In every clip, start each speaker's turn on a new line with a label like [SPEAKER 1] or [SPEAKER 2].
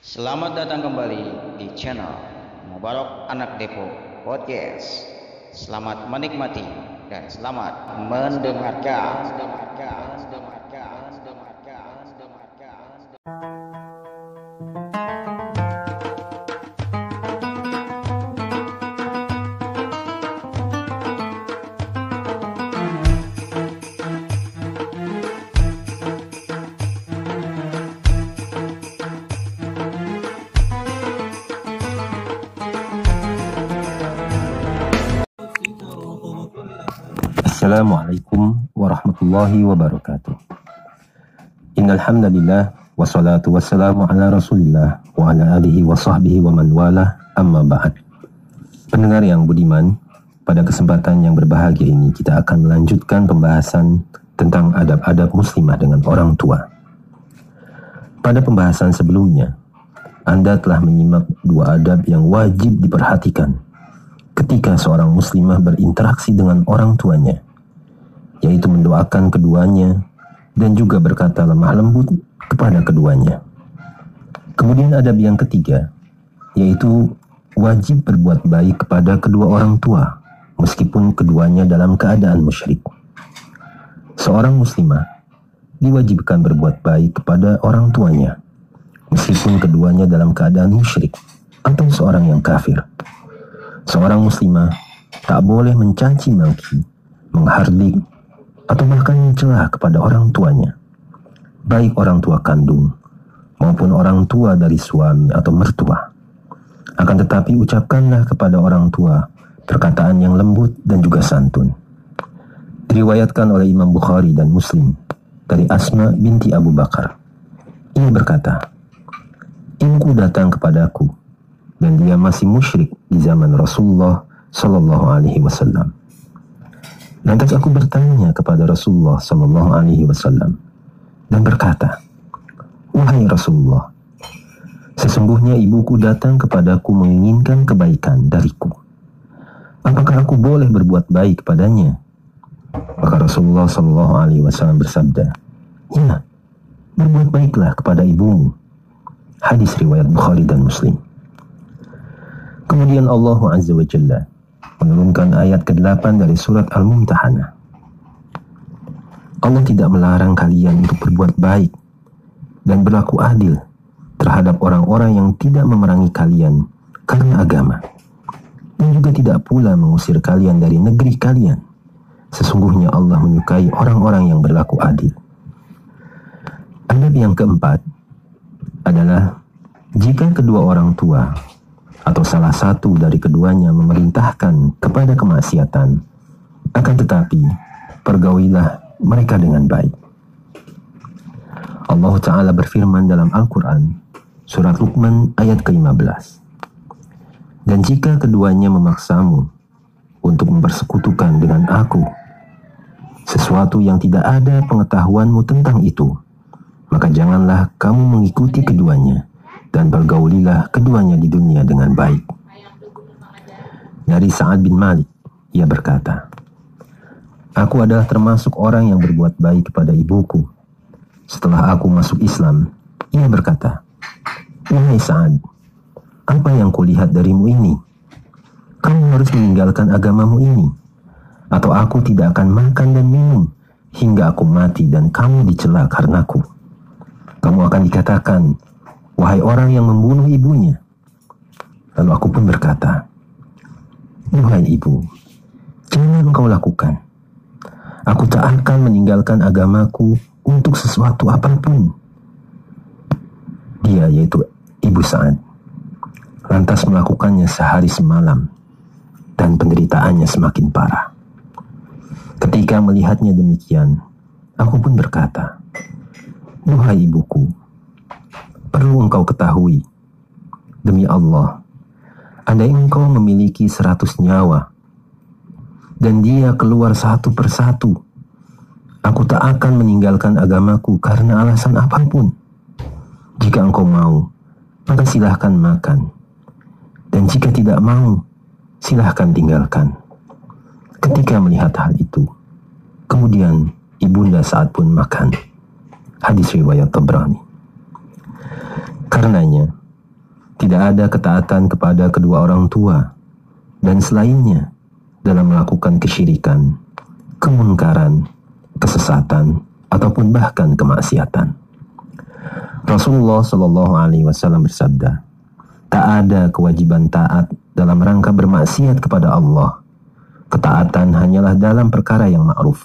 [SPEAKER 1] Selamat datang kembali di channel Mubarok Anak Depok Podcast. Selamat menikmati dan selamat mendengarkan,
[SPEAKER 2] Assalamualaikum warahmatullahi wabarakatuh. Innal hamdalillah wassalatu wassalamu ala Rasulillah wa ala alihi wa sahbihi wa man wala amma ba'd. Pendengar yang budiman, pada kesempatan yang berbahagia ini kita akan melanjutkan pembahasan tentang adab-adab muslimah dengan orang tua. Pada pembahasan sebelumnya, Anda telah menyimak dua adab yang wajib diperhatikan ketika seorang muslimah berinteraksi dengan orang tuanya, yaitu mendoakan keduanya dan juga berkata lemah lembut kepada keduanya. Kemudian adab yang ketiga, yaitu wajib berbuat baik kepada kedua orang tua, meskipun keduanya dalam keadaan musyrik. Seorang muslimah diwajibkan berbuat baik kepada orang tuanya, meskipun keduanya dalam keadaan musyrik atau seorang yang kafir. Seorang muslimah tak boleh mencaci maki, menghardik, atau bahkan mencela kepada orang tuanya, baik orang tua kandung maupun orang tua dari suami atau mertua. Akan tetapi ucapkanlah kepada orang tua perkataan yang lembut dan juga santun. Diriwayatkan oleh Imam Bukhari dan Muslim dari Asma binti Abu Bakar. Ia berkata, Ibuku datang kepadaku dan dia masih musyrik di zaman Rasulullah Shallallahu Alaihi Wasallam. Lantas aku bertanya kepada Rasulullah Shallallahu Alaihi Wasallam dan berkata, wahai Rasulullah, sesungguhnya ibuku datang kepadaku menginginkan kebaikan dariku. Apakah aku boleh berbuat baik padanya? Maka Rasulullah Shallallahu Alaihi Wasallam bersabda, ya, berbuat baiklah kepada ibumu. Hadis riwayat Bukhari dan Muslim. Kemudian Allah Azza wa Jalla menurunkan ayat ke-8 dari surat Al-Mumtahanah. Allah tidak melarang kalian untuk berbuat baik dan berlaku adil terhadap orang-orang yang tidak memerangi kalian karena agama. Dan juga tidak pula mengusir kalian dari negeri kalian. Sesungguhnya Allah menyukai orang-orang yang berlaku adil. Adab yang keempat adalah jika kedua orang tua atau salah satu dari keduanya memerintahkan kepada kemaksiatan, akan tetapi pergaulilah mereka dengan baik. Allah Ta'ala berfirman dalam Al-Quran, surat Luqman ayat ke-15. Dan jika keduanya memaksamu untuk mempersekutukan dengan aku, sesuatu yang tidak ada pengetahuanmu tentang itu, maka janganlah kamu mengikuti keduanya dan bergaulilah keduanya di dunia dengan baik. Dari Sa'ad bin Malik, ia berkata, Aku adalah termasuk orang yang berbuat baik kepada ibuku. Setelah aku masuk Islam, ia berkata, Wahai Sa'ad, apa yang kulihat darimu ini? Kamu harus meninggalkan agamamu ini, atau aku tidak akan makan dan minum hingga aku mati dan kamu dicela karenaku. Kamu akan dikatakan, wahai orang yang membunuh ibunya. Lalu aku pun berkata, Wahai ibu, jangan engkau lakukan. Aku tak akan meninggalkan agamaku untuk sesuatu apa pun. Dia yaitu Ibu Sa'ad lantas melakukannya sehari semalam dan penderitaannya semakin parah. Ketika melihatnya demikian, aku pun berkata, Wahai ibuku, perlu engkau ketahui, demi Allah, andai engkau memiliki seratus nyawa, dan dia keluar satu persatu, aku tak akan meninggalkan agamaku karena alasan apa pun. Jika engkau mau, maka silahkan makan. Dan jika tidak mau, silahkan tinggalkan. Ketika melihat hal itu, kemudian ibunda saat pun makan. Hadis riwayat Tabrani. Karenanya, Tidak ada ketaatan kepada kedua orang tua dan selainnya dalam melakukan kesyirikan, kemungkaran, kesesatan, ataupun bahkan kemaksiatan. Rasulullah Shallallahu Alaihi Wasallam bersabda, tak ada kewajiban taat dalam rangka bermaksiat kepada Allah. Ketaatan hanyalah dalam perkara yang ma'ruf.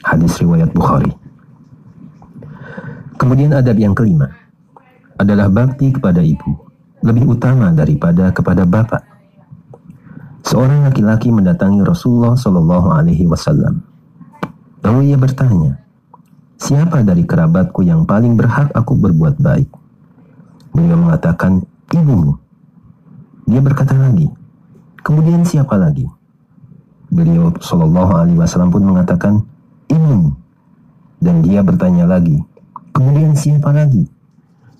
[SPEAKER 2] Hadis riwayat Bukhari. Kemudian adab yang kelima adalah bakti kepada ibu lebih utama daripada kepada bapak. Seorang laki-laki mendatangi Rasulullah Shallallahu Alaihi Wasallam. Lalu ia bertanya, siapa dari kerabatku yang paling berhak aku berbuat baik? Beliau mengatakan, ibumu. Dia berkata lagi, kemudian siapa lagi? Beliau Shallallahu Alaihi Wasallam pun mengatakan, ibumu. Dan dia bertanya lagi, kemudian siapa lagi?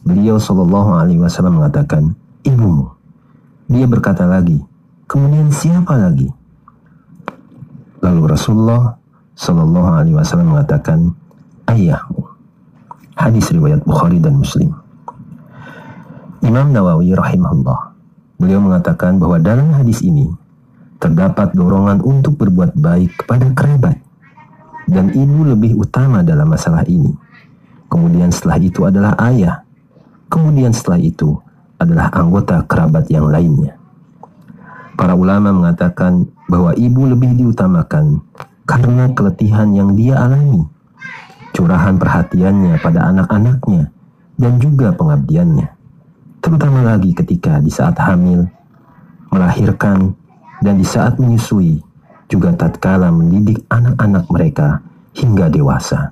[SPEAKER 2] Beliau Shallallahu Alaihi Wasallam mengatakan, ibumu. Dia berkata lagi, kemudian siapa lagi? Lalu Rasulullah Shallallahu Alaihi Wasallam mengatakan, ayahmu. Hadis riwayat Bukhari dan Muslim. Imam Nawawi rahimahullah, beliau mengatakan bahwa dalam hadis ini terdapat dorongan untuk berbuat baik kepada kerabat dan ibu lebih utama dalam masalah ini. Kemudian setelah itu adalah ayah Kemudian setelah itu adalah anggota kerabat yang lainnya. Para ulama mengatakan bahwa ibu lebih diutamakan karena keletihan yang dia alami, curahan perhatiannya pada anak-anaknya, dan juga pengabdiannya. Terutama lagi ketika di saat hamil, melahirkan, dan di saat menyusui, juga tatkala mendidik anak-anak mereka hingga dewasa.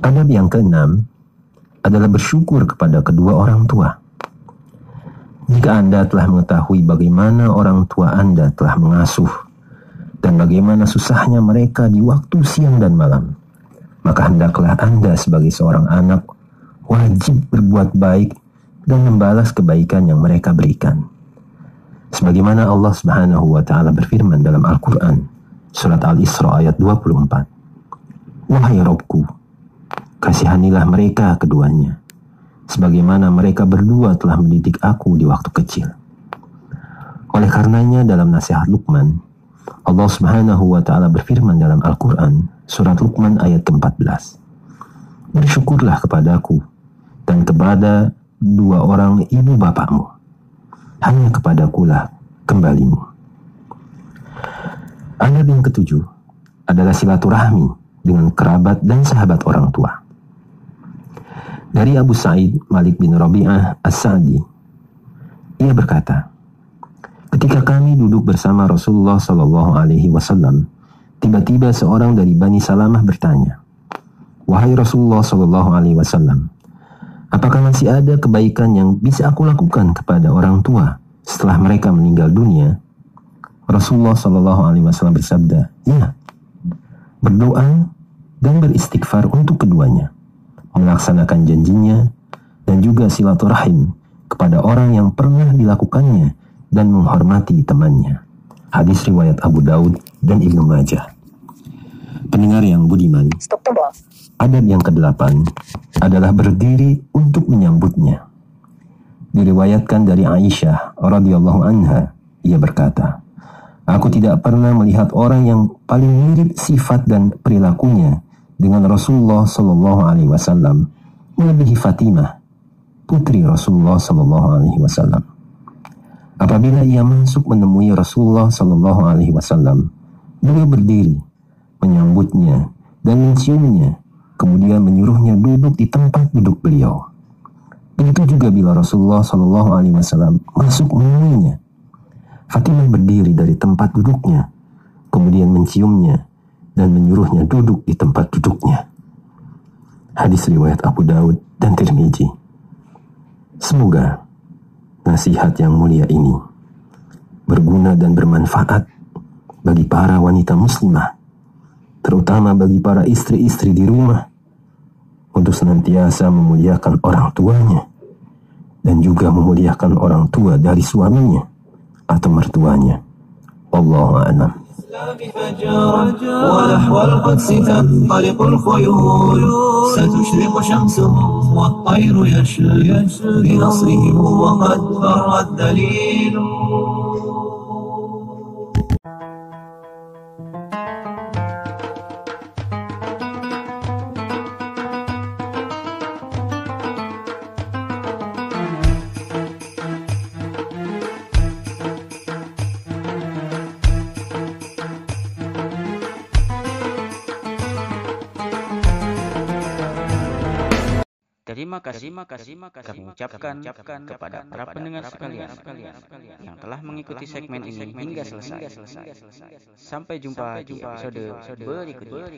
[SPEAKER 2] Adab yang keenam adalah bersyukur kepada kedua orang tua. Jika Anda telah mengetahui bagaimana orang tua Anda telah mengasuh dan bagaimana susahnya mereka di waktu siang dan malam, maka hendaklah Anda sebagai seorang anak wajib berbuat baik dan membalas kebaikan yang mereka berikan. Sebagaimana Allah Subhanahu wa taala berfirman dalam Al-Qur'an surat Al-Isra ayat 24. Wahai Robku, Kasihanilah mereka keduanya, sebagaimana mereka berdua telah mendidik aku di waktu kecil. Oleh karenanya dalam nasihat Luqman, Allah Subhanahu wa taala berfirman dalam Al-Qur'an surat Luqman ayat ke-14. Bersyukurlah kepadaku dan kepada dua orang ibu bapakmu. Hanya kepadakulah kembalimu. Adab yang ketujuh adalah silaturahmi dengan kerabat dan sahabat orang tua. Dari Abu Sa'id Malik bin Rabi'ah As-Sa'di, ia berkata, Ketika kami duduk bersama Rasulullah Shallallahu Alaihi Wasallam, tiba-tiba seorang dari Bani Salamah bertanya, Wahai Rasulullah Shallallahu Alaihi Wasallam, apakah masih ada kebaikan yang bisa aku lakukan kepada orang tua setelah mereka meninggal dunia? Rasulullah Shallallahu Alaihi Wasallam bersabda, ya, berdoa dan beristighfar untuk keduanya melaksanakan janjinya, dan juga silaturahim kepada orang yang pernah dilakukannya dan menghormati temannya. Hadis riwayat Abu Daud dan Ibnu Majah. Pendengar yang budiman, adab yang kedelapan adalah berdiri untuk menyambutnya. Diriwayatkan dari Aisyah radhiyallahu anha, ia berkata, Aku tidak pernah melihat orang yang paling mirip sifat dan perilakunya dengan Rasulullah Shallallahu Alaihi Wasallam melebihi Fatimah, putri Rasulullah Shallallahu Alaihi Wasallam. Apabila ia masuk menemui Rasulullah Shallallahu Alaihi Wasallam, beliau berdiri, menyambutnya dan menciumnya, kemudian menyuruhnya duduk di tempat duduk beliau. Begitu juga bila Rasulullah Shallallahu Alaihi Wasallam masuk menemuinya, Fatimah berdiri dari tempat duduknya, kemudian menciumnya dan menyuruhnya duduk di tempat duduknya. Hadis riwayat Abu Daud dan Tirmizi. Semoga nasihat yang mulia ini berguna dan bermanfaat bagi para wanita muslimah, terutama bagi para istri-istri di rumah, untuk senantiasa memuliakan orang tuanya dan juga memuliakan orang tua dari suaminya atau mertuanya. Allah a'lam.
[SPEAKER 3] فجرا ونحو القدس تنطلق الخيول. ستشرق شمسهم والطير يشري بنصرهم وقد فر الدليل.
[SPEAKER 1] Terima kasih, terima kasih, kami ucapkan kepada para pendengar sekalian yang telah mengikuti segmen ini hingga selesai. Sampai jumpa di episode berikutnya.